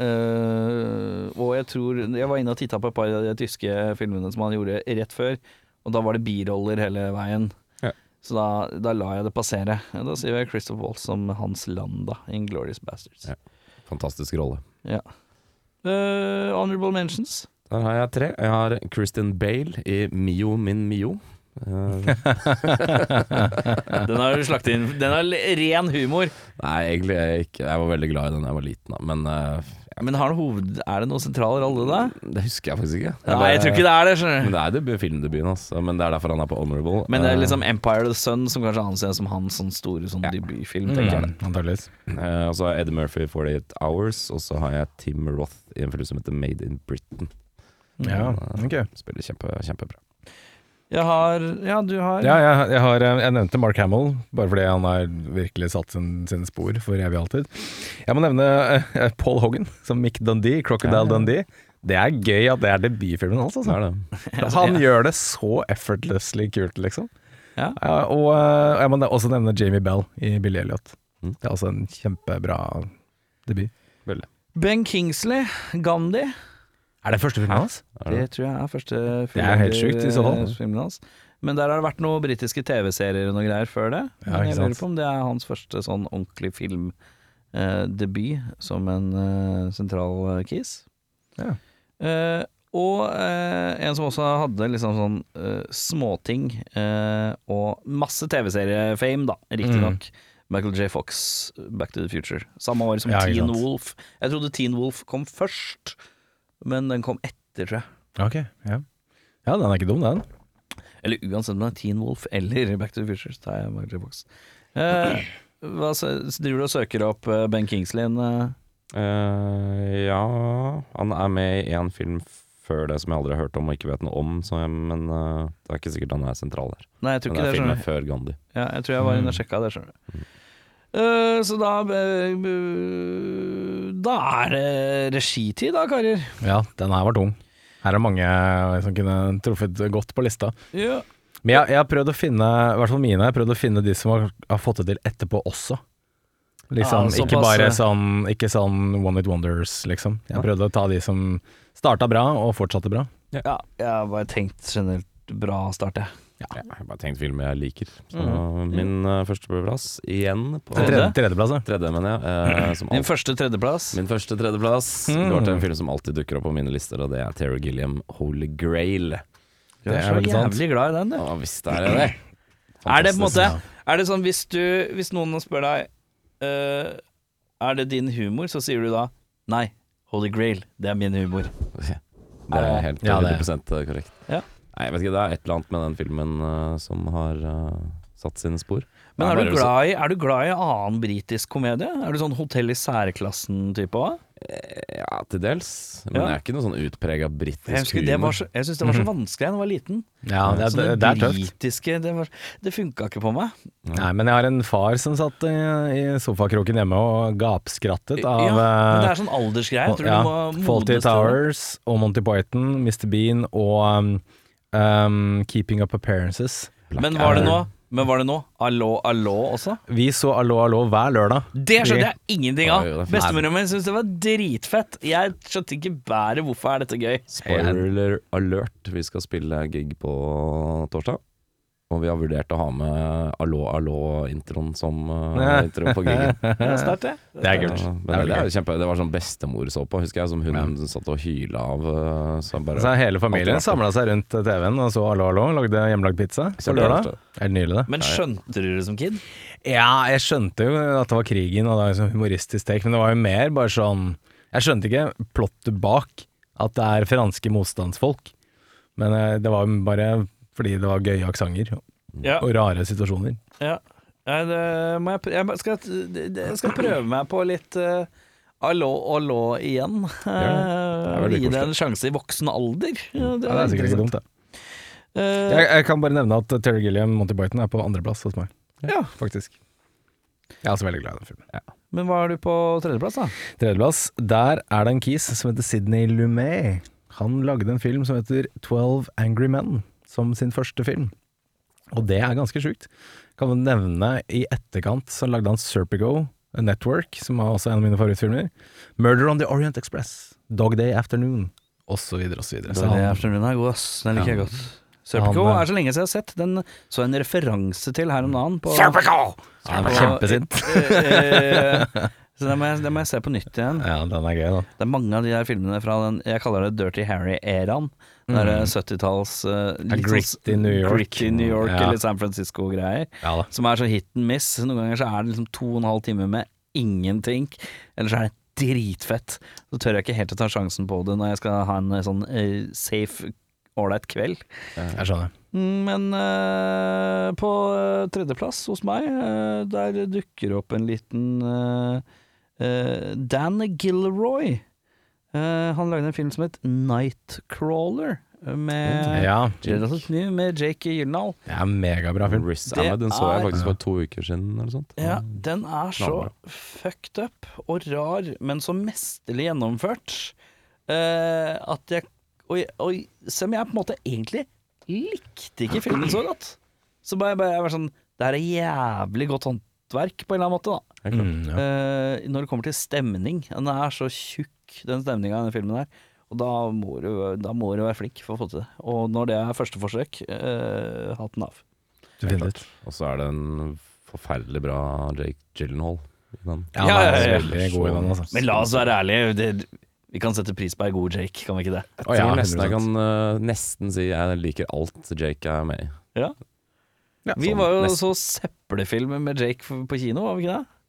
Eh, og jeg tror Jeg var inne og titta på et par av de tyske filmene som han gjorde rett før, og da var det biroller hele veien. Ja. Så da, da la jeg det passere. Da sier jeg Christopher Waltz som Hans Land, In Glorious Bastards. Ja. Fantastisk rolle. Ja. Uh, honorable mentions. Der har jeg tre. Jeg har Kristin Bale i Mio min Mio. Eh, Den har du slaktet inn. Den er ren humor. nei, egentlig er jeg ikke. Jeg var veldig glad i den da jeg var liten, da. men ja. Men har hoved... er det noen sentral rolle da? det husker jeg faktisk ikke. Nei, jeg tror ikke det er det. skjønner Men det er det filmdebuten hans, men det er derfor han er på Honorable. Men det er Eh, liksom Empire of the Sun som kanskje anses som hans sånn store sånn Ja. debutfilm. tenker jeg. Mm, antageligvis. eh, Og så har jeg Eddie Murphy 48 Hours, og så har jeg Tim Roth i en film som heter Made in Britain. Ja, ok. Spiller kjempe, kjempebra. Jeg har Ja, du har Ja, jeg, jeg, har, eh, jeg nevnte Mark Hamill, bare fordi han har virkelig satt sin, sine spor for evig alltid. Jeg må nevne uh, Paul Hogan som Mick Dundee, Crocodile Dundee. Det er gøy at det er debutfilmen hans. Altså. det. Han gjør det så effortlessly kult, liksom. Ja. og uh, jeg må også nevne Jamie Bell i Billy Elliot. Mm. Det er også en kjempebra debut. Veldig. Ben Kingsley, Gandhi. Er det første filmen hans? Det? Tror jeg er første filmen, Det er helt sjukt i så fall. eh, hans. Men der har det vært noen britiske TV-serier og noe greier før det. Ja, Men ikke jeg lurer på om det er hans første sånn ordentlig filmdebut som en eh, sentral eh, kis. Ja. Eh, og eh, en som også hadde liksom sånn eh, småting eh, og masse TV-seriefame, da, riktignok. Michael J. Fox, Back to the Future. Samme år som Mm. Ja, Teen sant. Wolf. Jeg trodde Teen Wolf kom først, men den kom etter, tror jeg. Ok, ja. Ja, den er ikke dum, den. Eller uansett om det er Teen Wolf eller Back to the Future, så tar jeg Michael Box. Eh, hva så driver du og søker opp eh, Ben Kingsley? en, eh? Eh, ja Han er med i en film før det som jeg aldri har hørt om og ikke vet noe om, så jeg, men eh, det er ikke sikkert han er sentral der. Nei, jeg tror Men ikke det det. er filmen skjønner du. før Gandhi. Ja, jeg tror jeg var inne og sjekka det, skjønner du. Eh, så da eh, eh, Da er det regitid, da, karer. Ja, den her var tung. Her er mange som kunne truffet godt på lista. Ja. Men jeg, jeg har prøvd å finne, i hvert fall mine, jeg har prøvd å finne de som har, har fått det til etterpå også. Liksom, Ja, ikke bare eh. sånn, ikke sånn One It Wonders, liksom. Jeg har prøvd å ta de som starta bra og fortsatte bra. ja, jeg har bare tenkt generelt bra start, jeg. Ja, jeg har bare tenkt filmer jeg liker. Så Mm. min uh, førsteplass igjen på Tredje? Tredje, tredjeplass, ja. Tredje, mener jeg. eh, Din alt, første tredjeplass. min første tredjeplass Mm. går til en film som alltid dukker opp på mine lister, og det er Terry Gilliam, Holy Grail. Du er, er så jævlig glad i den, du. Ja visst er jeg det. Er det på en måte Er det sånn hvis du Hvis noen spør deg uh, Er det din humor, så sier du da Nei, Holy Grail, det er min humor. Det er helt 100% korrekt. Ja. Nei, jeg vet ikke, Det er et eller annet med den filmen uh, som har eh, satt sine spor. Men er du, glad i, er du glad i annen britisk komedie? Er du sånn Hotell i særklassen-type òg? Eh, Ja, til dels. Men Ja. jeg er ikke noe sånn utprega britisk Jeg husker det var så, jeg synes det var så vanskelig da jeg var liten. Ja, det, er- Sånne det, det er tøft. britiske Det, var- det funka ikke på meg. Nei, men jeg har en far som satt i, i sofakroken hjemme og gapskrattet av ja, men det er sånn aldersgreie. Jeg tror ja, du må Fawlty modnes til. Towers og Monty Python, Mr. Bean og um, um, Keeping Up Appearances. Men var det nå? Men var det nå? Allo, allo også? Vi så Allo Allo hver lørdag. Det skjønte jeg ingenting av! Oi, min. Bestemora mi syntes det var dritfett. Jeg skjønte ikke bæret. Hvorfor er dette gøy? Spoiler alert, vi skal spille gig på torsdag. Og vi har vurdert å ha med Allo Allo-introen som uh, intro på gigen. Det er sterkt, det. Det er kult. Det, det, er kjempe, det var sånn bestemor så på, husker jeg, som hun satt og hyla av. uh, Så bare, Så hele familien samla seg rundt TV-en og så Allo Allo, lagde hjemmelagd pizza på det lørdag. Helt nydelig, det. Men skjønte du det som kid? Ja, jeg skjønte jo at det var krigen og det var en sånn humoristisk take, men det var jo mer bare sånn Jeg skjønte ikke plottet bak, at det er franske motstandsfolk. Men eh, det var jo bare fordi det var gøye aksenter Ja, og rare situasjoner. ja. Nei, det må jeg, jeg skal, jeg skal prøve meg på litt uh, allo allo igjen. Ja, Det er Gi det en sjanse i voksen alder. Ja, Ja, det er sikkert ikke dumt, det. Uh, Jeg, jeg kan bare nevne at Terry Gilliam, Monty Python, er på andreplass hos meg, ja, faktisk. Jeg er også veldig glad i den filmen. men hva er du på tredjeplass, da? Tredjeplass, der er det en kis som heter Sidney Lumet. Han lagde en film som heter 12 Angry Men, som sin første film. Og det er ganske sjukt. Kan du nevne i etterkant så lagde han Serpigo Network, som er også en av mine favorittfilmer. Murder on the Orient Express, Dog Day Afternoon, osv. osv. Så han, Afternoon er god, ass. Den liker jeg godt. Serpico Han, eh, er så lenge siden jeg har sett. Den så en referanse til her om dagen. På, Han er kjempesint. Eh, så det må, jeg, det må jeg se på nytt igjen. Ja, den er gøy, da. Det er mange av de der filmene fra den Jeg kaller det Dirty Harry-æraen. Den derre 70-talls uh, litt sånn gritty New York. Gritty New York Ja. eller San Francisco-greier. Ja. Som er så hit and miss. Noen ganger så er det liksom to og en halv time med ingenting. Eller så er det dritfett. Så tør jeg ikke helt å ta sjansen på det når jeg skal ha en eh, sånn uh, safe, ålreit kveld. Jeg skjønner. Mm, Men uh, på eh, tredjeplass hos meg, uh, der dukker opp en liten uh, eh, Dan Gilroy. Eh, han lagde en film som het Nightcrawler, eh, med, Ja, Jake, med Jake Gyllenhaal. en megabra film. Riz Det Ahmed, den så jeg faktisk for to uker siden, eller sånt. Ja, den er så fucked up og rar, men så mesterlig gjennomført uh, at jeg og, og selv om jeg på en måte egentlig likte ikke filmen så godt, så bare, bare jeg var sånn Det her er jævlig godt håndverk, på en eller annen måte, da. Mm, ja. Eh, når det kommer til stemning. Den er så tjukk, den stemninga i den filmen her. Og da må, du, da må du være flink for å få til det. Og når det er første forsøk, eh, hatten av. Og så er det en forferdelig bra Jake Gyllenhaal i. Ja, Ja, ja, ja. god altså. Men la oss være ærlige. Det, vi kan sette pris på ei god Jake, kan vi ikke det? Jeg ja, nesten jeg kan uh, nesten si jeg liker alt Jake er med i. Ja. Ja, vi sånn var jo nesten. så søppelfilm med Jake på kino, var vi ikke det?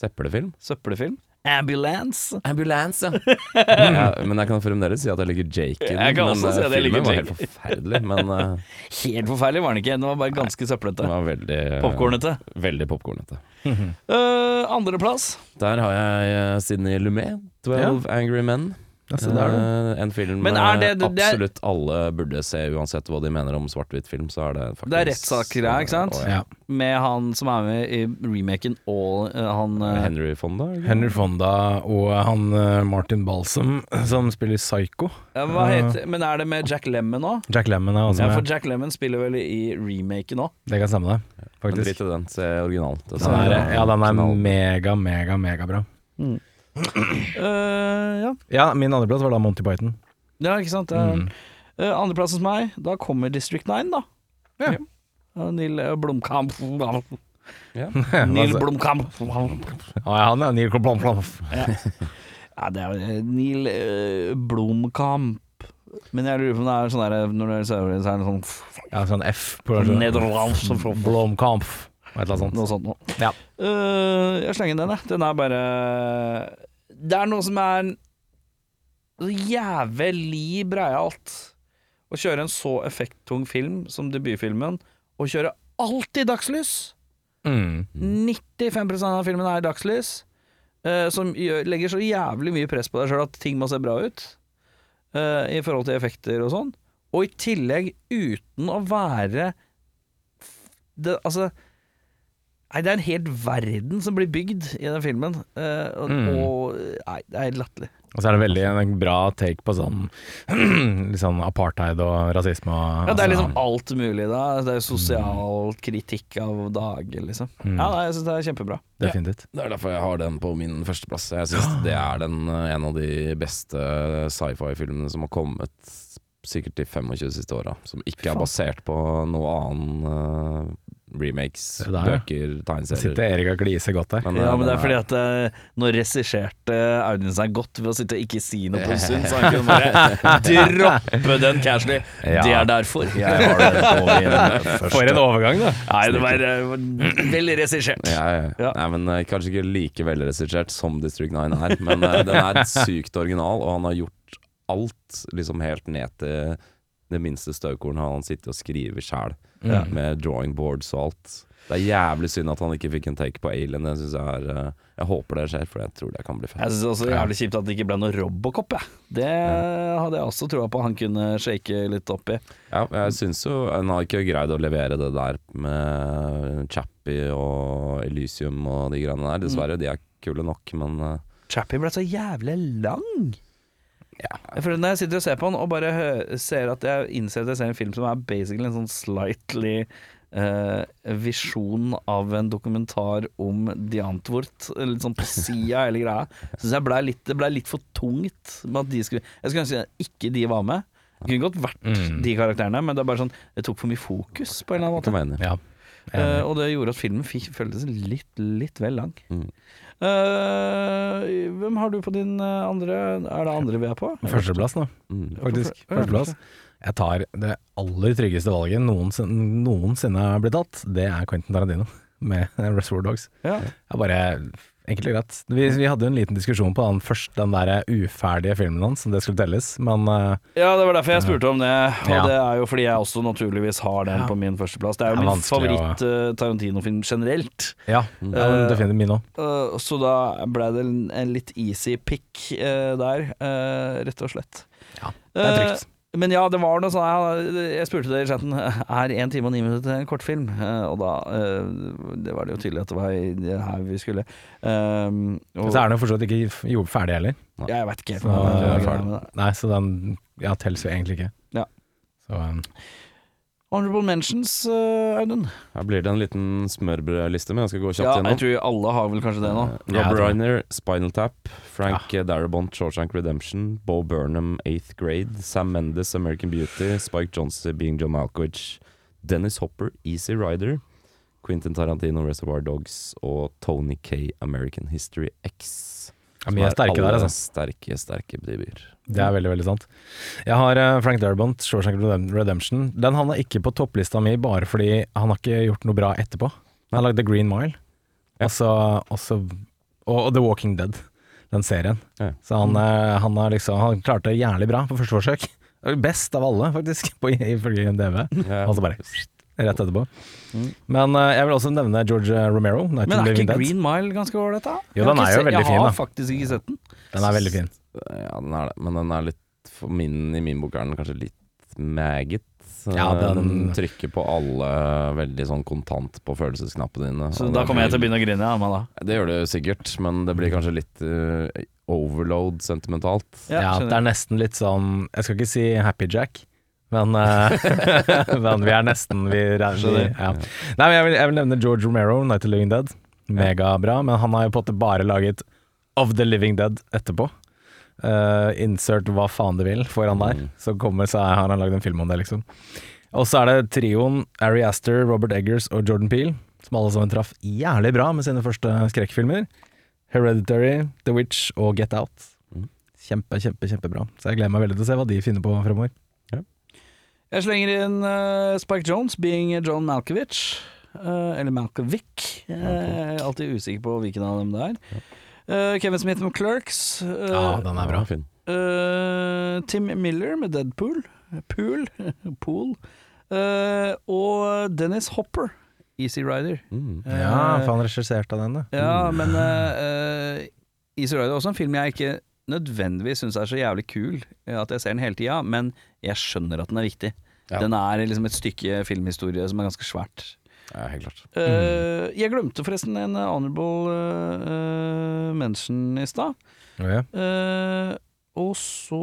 Søppelfilm. Søppelfilm. Ambulance. Ambulance, ja. Men jeg kan fremdeles si at jeg liker Jake i den. Jeg kan men også eh, si at jeg liker filmen var Jake. helt forferdelig. Men uh, Helt forferdelig var den ikke, den var bare ganske søplete. den var veldig Popkornete. Veldig popkornete. Uh, Andreplass. Der har jeg uh, Sidney Lumet, 12 Angry Men. Ja, det er du. Eh, en film Men er det- eh, det er- absolutt alle burde se, uansett hva de mener om svart-hvitt-film. Så er det faktisk Det er rettssaker her, ikke sant? Ja. Med han som er med i remaken og uh, han uh, Henry Fonda? ikke? Henry Fonda og han eh, Martin Balsam som spiller Psycho. ja, Hva heter Men er det med Jack Lemmon òg? Jack Lemmon er også Ja, for. Jack Lemmon spiller vel i remaken òg. Det kan stemme, det. Faktisk. Drit i den, se originalen. Den er, ja, den er mega, mega, mega, megabra. Uh, ja. Ja, min andreplass var da Monty Python. ja, ikke sant. Mm. uh, Andreplass hos meg, da kommer District 9, da. Ja. Uh, Neil uh, Blomkamp Ja. Neil Altså- Blomkamp ah, ja, han er Neil Blomkamp. Ja, det er Neil uh, Blomkamp. Men jeg lurer på om det er sånn der Når det ser det, så er det sånn Ja, sånn F på Nederlandsk Blomkamp. Et eller annet sånt. Noe sånt. Ja. Uh, jeg slenger den, jeg. Den er bare Det er noe som er så jævlig breialt. Å kjøre en så effekttung film som debutfilmen, og kjøre alt i dagslys. Mm. 95% av filmen er i dagslys, uh, som gjør, legger så jævlig mye press på deg sjøl at ting må se bra ut. uh, I forhold til effekter og sånn. Og i tillegg uten å være det, Altså Nei, det er en hel verden som blir bygd i den filmen. Uh, og, Mm. og Nei, det er helt latterlig. Og så er det veldig en bra take på sånn sånn apartheid og rasisme og Ja, det er altså, liksom alt mulig da. Det er sosial kritikk av dager, liksom. Mm. Ja, nei, jeg syns det er kjempebra. Definitivt. Det er derfor jeg har den på min førsteplass. Jeg syns det er den, eh, en av de beste sci-fi-filmene som har kommet sikkert de 25 siste åra. Som ikke er basert på noe annen eh, remakes, bøker, Så tegneserier. sitter Erik og gliser godt der. Men, Ja, eh, men det er fordi at eh, nå regisserte Audun seg godt ved å sitte og ikke si noe på en stund, så han kunne bare droppe den casually. Ja. Det er derfor jeg har det på min første. For en overgang, da. Nei, det var uh, veldig regissert. Ja, ja. Ja. Nei, men eh, Kanskje ikke like velregissert som District 9 er, men eh, den er sykt original, og han har gjort alt, liksom helt ned til det minste støvkorn, har han sittet og skrevet sjæl. Ja. Med drawing boards og alt. Det er jævlig synd at han ikke fikk en take på Alien. Jeg, jeg er eh, Jeg håper det skjer, for jeg tror det kan bli Jeg fett. syns også jævlig kjipt at det ikke ble noe Robocop, jeg. Det hadde jeg også troa på han kunne shake litt opp i. Ja, jeg syns jo han har ikke greid å levere det der med Chappie og Elysium og de greiene der. Dessverre, de er kule nok, men eh, Chappie ble så jævlig lang. Jeg føler Når jeg sitter og ser på den og bare hø- ser at jeg innser at jeg ser en film som er basically en sånn slightly eh, visjon av en dokumentar om De Antwoord, litt sånn på sida hele greia, syns jeg ble litt, det ble litt for tungt med at de skulle Jeg skulle ønske ikke de var med. Det kunne godt vært Mm. de karakterene, men det er bare sånn Det tok for mye fokus, på en eller annen måte. Ja. Uh, og det gjorde at filmen fikk, føltes litt, litt vel lang. Mm. Eh, hvem har du på din eh, andre Er det andre vi er på? Førsteplass, nå, Mm. faktisk. Førsteplass. Jeg tar det aller tryggeste valget noensinne, noensinne blitt tatt. Det er Quentin Tarantino med Reservoir Dogs. Ja. Er bare enkelt og greit. Vi, vi hadde jo en liten diskusjon på den først, den der uferdige filmen hans, om det skulle telles, men uh, ja, det var derfor jeg spurte om det. Og Ja. det er jo fordi jeg også naturligvis har den Ja. på min førsteplass. Det er jo Det er min favoritt eh, Tarantino-film generelt. ja, det er Eh, definitivt min òg. Uh, så da ble det en, en litt easy pick der, eh, rett og slett. Ja, det er trygt. Men ja, det var noe sånn Jeg, spurte dere i chatten Er én time og ni minutter en kortfilm? Eh, og da eh, Det var det jo tydelig at det var det her vi skulle. Um, Så er den jo fortsatt ikke gjort ferdig heller. ja, jeg vet ikke Så. Nei, så den ja, telles jo egentlig ikke. Ja. Så um, Honorable mentions, uh, Audun. Her blir det en liten smørbrødliste, men jeg skal gå kjapt Ja, gjennom. jeg tror alle har vel kanskje det nå. Uh, Rob. Reiner, Spinal Tap. Frank ja. Darabont, Shawshank Redemption. Bo Burnham, Eighth Grade. Sam Mendes, American Beauty. Spike Jonze, Being John Malkovich. Dennis Hopper, Easy Rider. Quentin Tarantino, Reservoir Dogs. Og Tony K, American History X. Ja, Som er sterke der, altså. Sterke, sterke debuter. Det er veldig, veldig sant. Jeg har eh, Frank Darabont, Shawshank Redemption. Den havna ikke på topplista mi bare fordi han har ikke gjort noe bra etterpå. Han har lagd The Green Mile, Ja. og, også, og, The Walking Dead, den serien. Ja. Så han, eh, han, har liksom, han klarte det jævlig bra på første forsøk. Best av alle, faktisk, på, ifølge DV. Ja. Og så bare rett etterpå. Mm. Men uh, jeg vil også nevne George Romero, Night Men er ikke Dead. Green Mile ganske ålreit, da? Jo, den er jo veldig fin, Jeg har faktisk ikke sett den. Den er veldig fin. Ja, den er det. Men den er litt For min, i min bok er den kanskje litt maggot. Ja, den- den trykker på alle veldig sånn kontant på følelsesknappene dine. Så da kommer jeg til å begynne å grine. Ja, meg da. Det gjør du sikkert, men det blir kanskje litt uh, overload sentimentalt. Ja, ja, det er nesten litt sånn Jeg skal ikke si Happy Jack, men, eh, men vi er nesten vi, vi, ja. Nei, men jeg vil, jeg vil nevne George Romero, Night of the Living Dead. Megabra, men han har jo på en måte bare laget Of the Living Dead etterpå. Uh, insert hva faen du vil foran der, Mm. så kommer så har han lagd en film om det, liksom. Og så er det trioen Ari Aster, Robert Eggers og Jordan Peele, som alle sammen traff jævlig bra med sine første skrekkfilmer. Hereditary, The Witch og Get Out. Mm. Kjempe, kjempe, kjempebra. Så jeg gleder meg veldig til å se hva de finner på fremover. Jeg slenger inn uh, Spike Jones, being John Malkovich. Uh, eller Malkovic. Uh, Jeg er alltid usikker på hvilken av dem det er. Eh, Kevin Smith med Clerks. Ja, den er bra. Fin. eh, Tim Miller med Deadpool. Pool. Pool. Eh, og Dennis Hopper, Easy Rider. Mm. Ja, for han regisserte den, da. Ja, men eh, eh, Easy Rider er også en film jeg ikke nødvendigvis syns er så jævlig kul eh, at jeg ser den hele tida, men jeg skjønner at den er viktig. Ja. Den er liksom et stykke filmhistorie som er ganske svært. Ja, helt klart. Eh, jeg glemte forresten en honorable uh, mention i stad. Ja. Uh, og så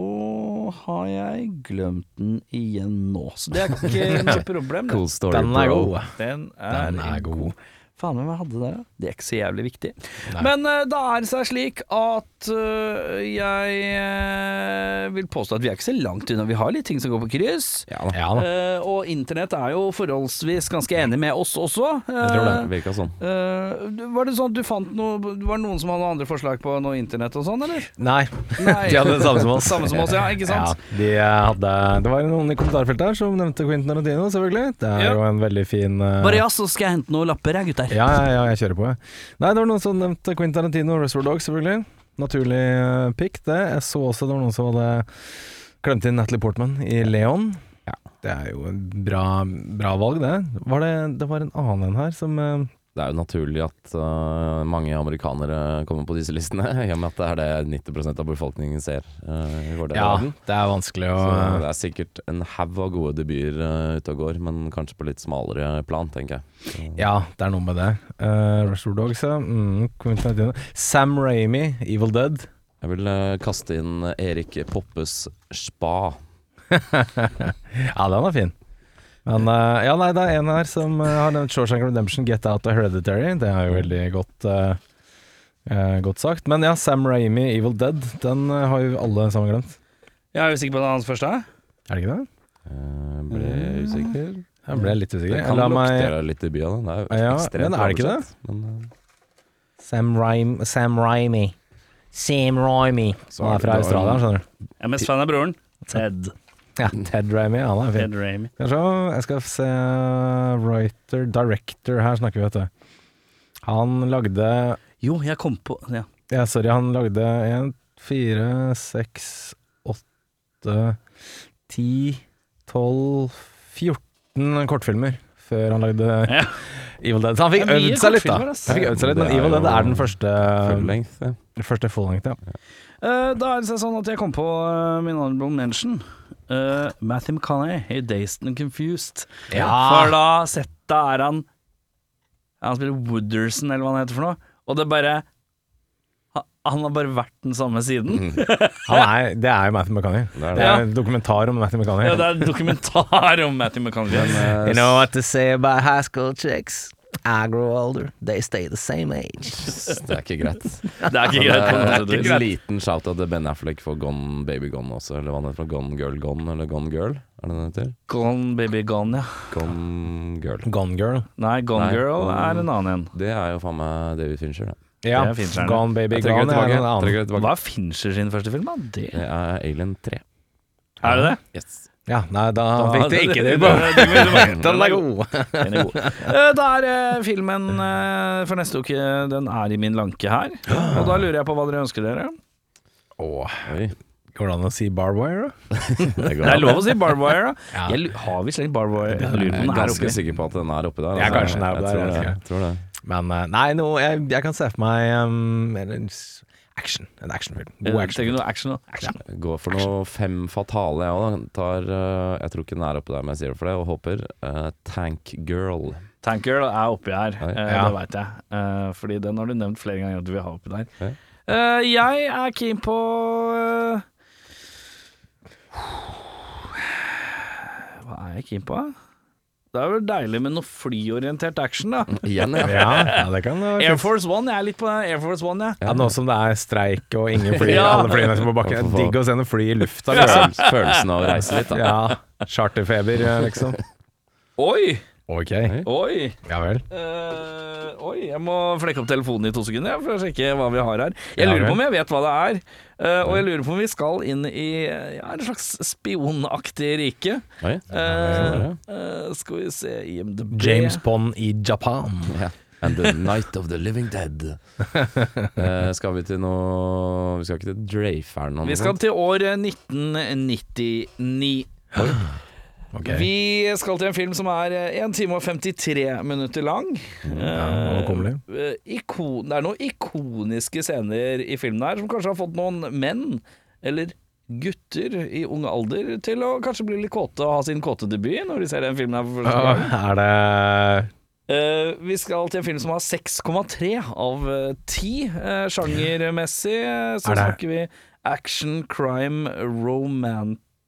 har jeg glemt den igjen nå, så det er ikke noe problem. Cool story, Den er bro. god. Den er, Den er god. Faen, hvem hadde det? da? Det er ikke så jævlig viktig. Nei. Men uh, da er det seg slik at uh, jeg uh, vil påstå at vi er ikke så langt unna. Vi har litt ting som går på kryss. Ja da, Ja da. Og internett er jo forholdsvis ganske enig med oss også. Jeg tror det. Virka sånn. var det sånn at du fant noe Var det noen som hadde noen andre forslag på noe internett og sånn, eller? Nei, Nei. de hadde det samme som oss. Samme som oss, ja, ikke sant? Ja, de hadde, det var noen i kommentarfeltet her som nevnte Quentin Tarantino, selvfølgelig. Det er Ja. jo en veldig fin Bare ja, så skal jeg hente noen lapper, jeg, gutter. Ja, ja, ja, jeg kjører på, jeg. Nei, det var noen som nevnte Quentin Tarantino og Restaurant Dogs, selvfølgelig. naturlig eh, pick, det. Jeg så også det var noen som hadde klemt inn Natalie Portman i Leon. Ja. Det er jo en bra, bra valg, det. Var det. Det var en annen en her som eh, Det er jo naturlig at uh, mange amerikanere kommer på disse listene, i og med at det er det 90% av befolkningen ser Uh, i vår del Ja, det er vanskelig å Så det er sikkert en haug av gode debuter uh, ute og går, men kanskje på litt smalere plan, tenker jeg. Så, Ja, det er noe med det. Uh, Rushford Dogs, ja. Mm, Sam Raimi, Evil Dead. Jeg vil uh, kaste inn Erik Poppes Spa. Ja, den er fin. Men uh, ja, nei, det er en her som eh, har nevnt Shawshank Redemption, Get Out og Hereditary. Det er jo veldig godt, uh, eh, godt sagt. Men ja, Sam Raimi, Evil Dead, den har jo alle sammen glemt. Jeg er usikker på den hans første. Er det ikke det? Jeg ble usikker. Jeg ble litt usikker. Det kan lukte meg litt i byen. den. Det er jo Ja, ekstremt men er det ikke det? Men, Sam, Raim, Sam Raimi. Sam Raimi. Han er fra Australia, skjønner du. Jeg er mest fan av broren. Ted. Ja, Ted Raimi, han er fin. Ted Raimi. Skal vi se, jeg skal se writer, director her snakker vi, vet du. Han lagde Jo, jeg kom på ja. Ja, sorry, han lagde en, fire, seks, åtte, ti, tolv, 14 kortfilmer før han lagde Ja. Evil Dead. Så han fikk Det er mye øvd seg litt, da. kortfilmer, ass. Han fikk øvd seg litt, Men Det er Evil Dead jo er den første, Full length, ja. første full length, ja. Eh, da er det sånn at jeg kom på eh, min honorable mention. Uh, Matthew McConaughey i Dazed and Confused. Ja. For da settet er han Han spiller Wooderson, eller hva han heter for noe. Og det bare han- har bare vært den samme siden. Han er, det er jo Matthew McConaughey. Det er Det er en dokumentar om Matthew McConaughey. Ja, det er en dokumentar om Matthew. Men, You know what to say about high school chicks? I grow older, they stay the same age. det er ikke greit. Det er ikke greit. Det er. En liten shout-out til Ben Affleck for Gone Baby Gone også, eller hva han heter for Gone Girl Gone, eller Gone Girl, er det den heter? Gone Baby Gone, ja. Gone Girl. Gone Girl. Nei, Gone Nei, Girl Gone- er en annen en. Det er jo faen meg David Fincher, det. Ja, Det er. Gone Baby Gone er en annen. Det. Hva er Fincher sin første film, da? Det. Det er Alien 3. Er det det? Yes. Ja, nei, da Da- fikk de ikke det. Den er Den er god. Den er god. Eh, Da er eh, filmen eh, for neste uke Den er i min lanke her. Og da lurer jeg på hva dere ønsker dere. Åh, Oi. går det an å si barbwire, da? Det er lov å si barbwire, da. Ja. Jeg, har vi slengt barbwire? Jeg Jeg lurer på om er den er ganske oppi. sikker på at den er oppi der. Ja, altså. kanskje den er oppi der, Jeg tror det. Jeg tror det. Men nei, no, jeg, jeg kan se for meg um, action. En actionfilm. God action. noe action action. Ja, Går for noe fem fatale, jeg òg. Tar uh, Jeg tror ikke den er oppi der, men jeg sier det for det, og håper. Uh, Tank Girl. Tank Girl er oppi her, eh, Ja. det veit jeg. Uh, fordi den har du nevnt flere ganger at du vil ha oppi der. Ja. Eh, jeg er keen på Hva er jeg keen på? da? Det er vel deilig med noe flyorientert action, da. Igjen, ja. Ja, ja, det kan det Air. Force One, jeg er litt på Air Force One, jeg. Ja, nå som det er streik og ingen fly, Ja. alle flyene som er på bakken. Digg å sende fly i lufta. Liksom. følelsen av å reise litt, da. Ja, charterfeber, liksom. Oi! Ok, Oi! ja vel. Uh, oi, jeg må flekke opp telefonen i to sekunder for å sjekke hva vi har her. Jeg lurer på om jeg vet hva det er. Eh, og jeg lurer på om vi skal inn i ja, en slags spionaktig rike. Oi. uh, eh, skal vi se IMDb James Bond i Japan. Yeah. And the night of the living dead. Eh, skal vi til noe Vi skal ikke til Dreyfern? Vi skal til år 1999. Ok. Vi skal til en film som er 1 time og 53 minutter lang. Ja, overkommelig. Eh, ikon, det er noen ikoniske scener i filmen her som kanskje har fått noen menn, eller gutter i ung alder, til å kanskje bli litt kåte og ha sin kåte debut når de ser den filmen her for første gang. Er det Uh, vi skal til en film som har 6,3 av eh, 10 uh, sjangermessig. eh, Så Er snakker vi action, crime,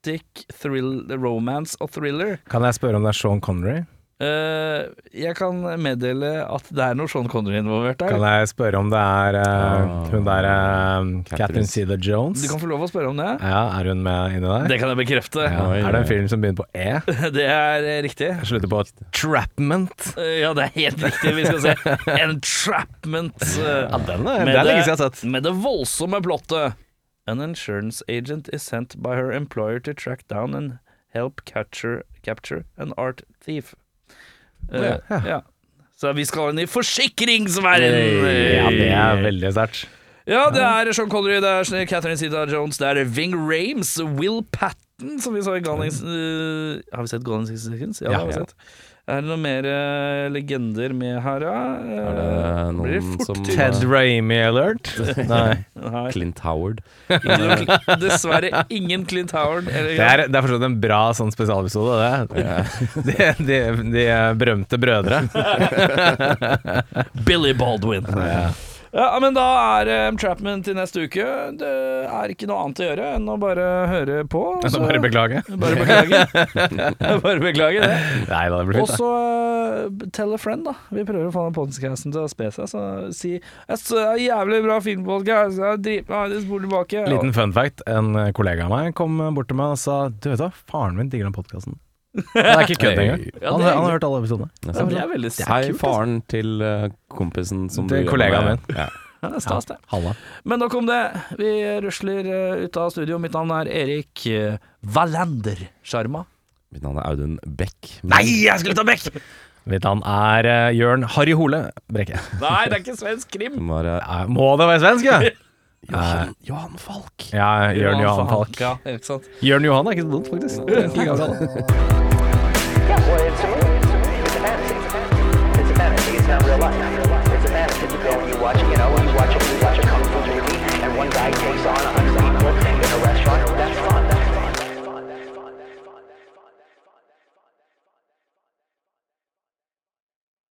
romantic, thrill, romance og thriller. Kan jeg spørre om det er Sean Connery? Uh, jeg kan meddele at det er noe Sean Connery involvert der. Kan jeg spørre om det er Ah. hun der uh, Catherine Catherine Zeta-Jones? Du kan få lov å spørre om det. Ja, er hun med inni der? Det kan jeg bekrefte. Ja. Er det en film som begynner på E? Det er riktig. riktig. Slutter på Trapment? Ja, det er helt riktig. Vi skal se Entrapment. Ja, den er, med det er lenge siden jeg har sett. Med det voldsomme plottet. An insurance agent is sent by her employer to track down and help capture, capture an art thief. Eh, Ja. ja. Så vi skal inn i forsikringsverden! Ja, det er veldig sterkt. Ja, det er Sean Connery, det er Catherine Zeta-Jones, det er Ving Rames, Will Patten, som vi så i Gone in eh, Har vi sett in 60 Seconds? Ja, Ja. det har vi sett. Er det noen mer eh, legender med her, da? Er det noen blir noen fort som- til- Ted Raimi alert? Nei. Nei. Clint Howard. Ingen- Dessverre ingen Clint Howard. Eller, Det er, det er forstått en bra sånn spesialepisode, det. De, de, de berømte brødre. Billy Baldwin. Ja. Men da er Entrapment til neste uke. Det er ikke noe annet å gjøre enn å bare høre på. Så bare beklage. Bare beklage. bare beklage det. Nei da, det blir Og så uh, tell a friend, da. Vi prøver å få den podcasten til å spe seg. Så si jævlig bra filmpodkast, det spor tilbake. Liten fun fact. En kollega av meg kom bort til meg og sa Du vet da, faren min digger den podkasten. Det er ikke kødd engang. Ja, Han, han har hørt alle episodene. Ja, det er veldig Hei, kult, altså. faren til eh, kompisen som Til kollegaen min. Ja. Ja, det er stas, det. Halla. Men nok om det. Vi rusler uh, ut av studio. Mitt navn er Erik uh, Wallander Sjarma. Mitt navn er Audun Beck. Nei, jeg skulle ta Beck! Mitt navn er Jørn Harry Hole Brekke. Nei, det er ikke svensk krim. Eh, må det være svensk, ja? Johan, Johan Falk. Ja, Jørn Johan, Falk. Ja, ikke sant? Jørn Johan er ikke så dumt, faktisk. Det er ikke gammel. It's a fantasy. You go and you watch, you know, you watch a, you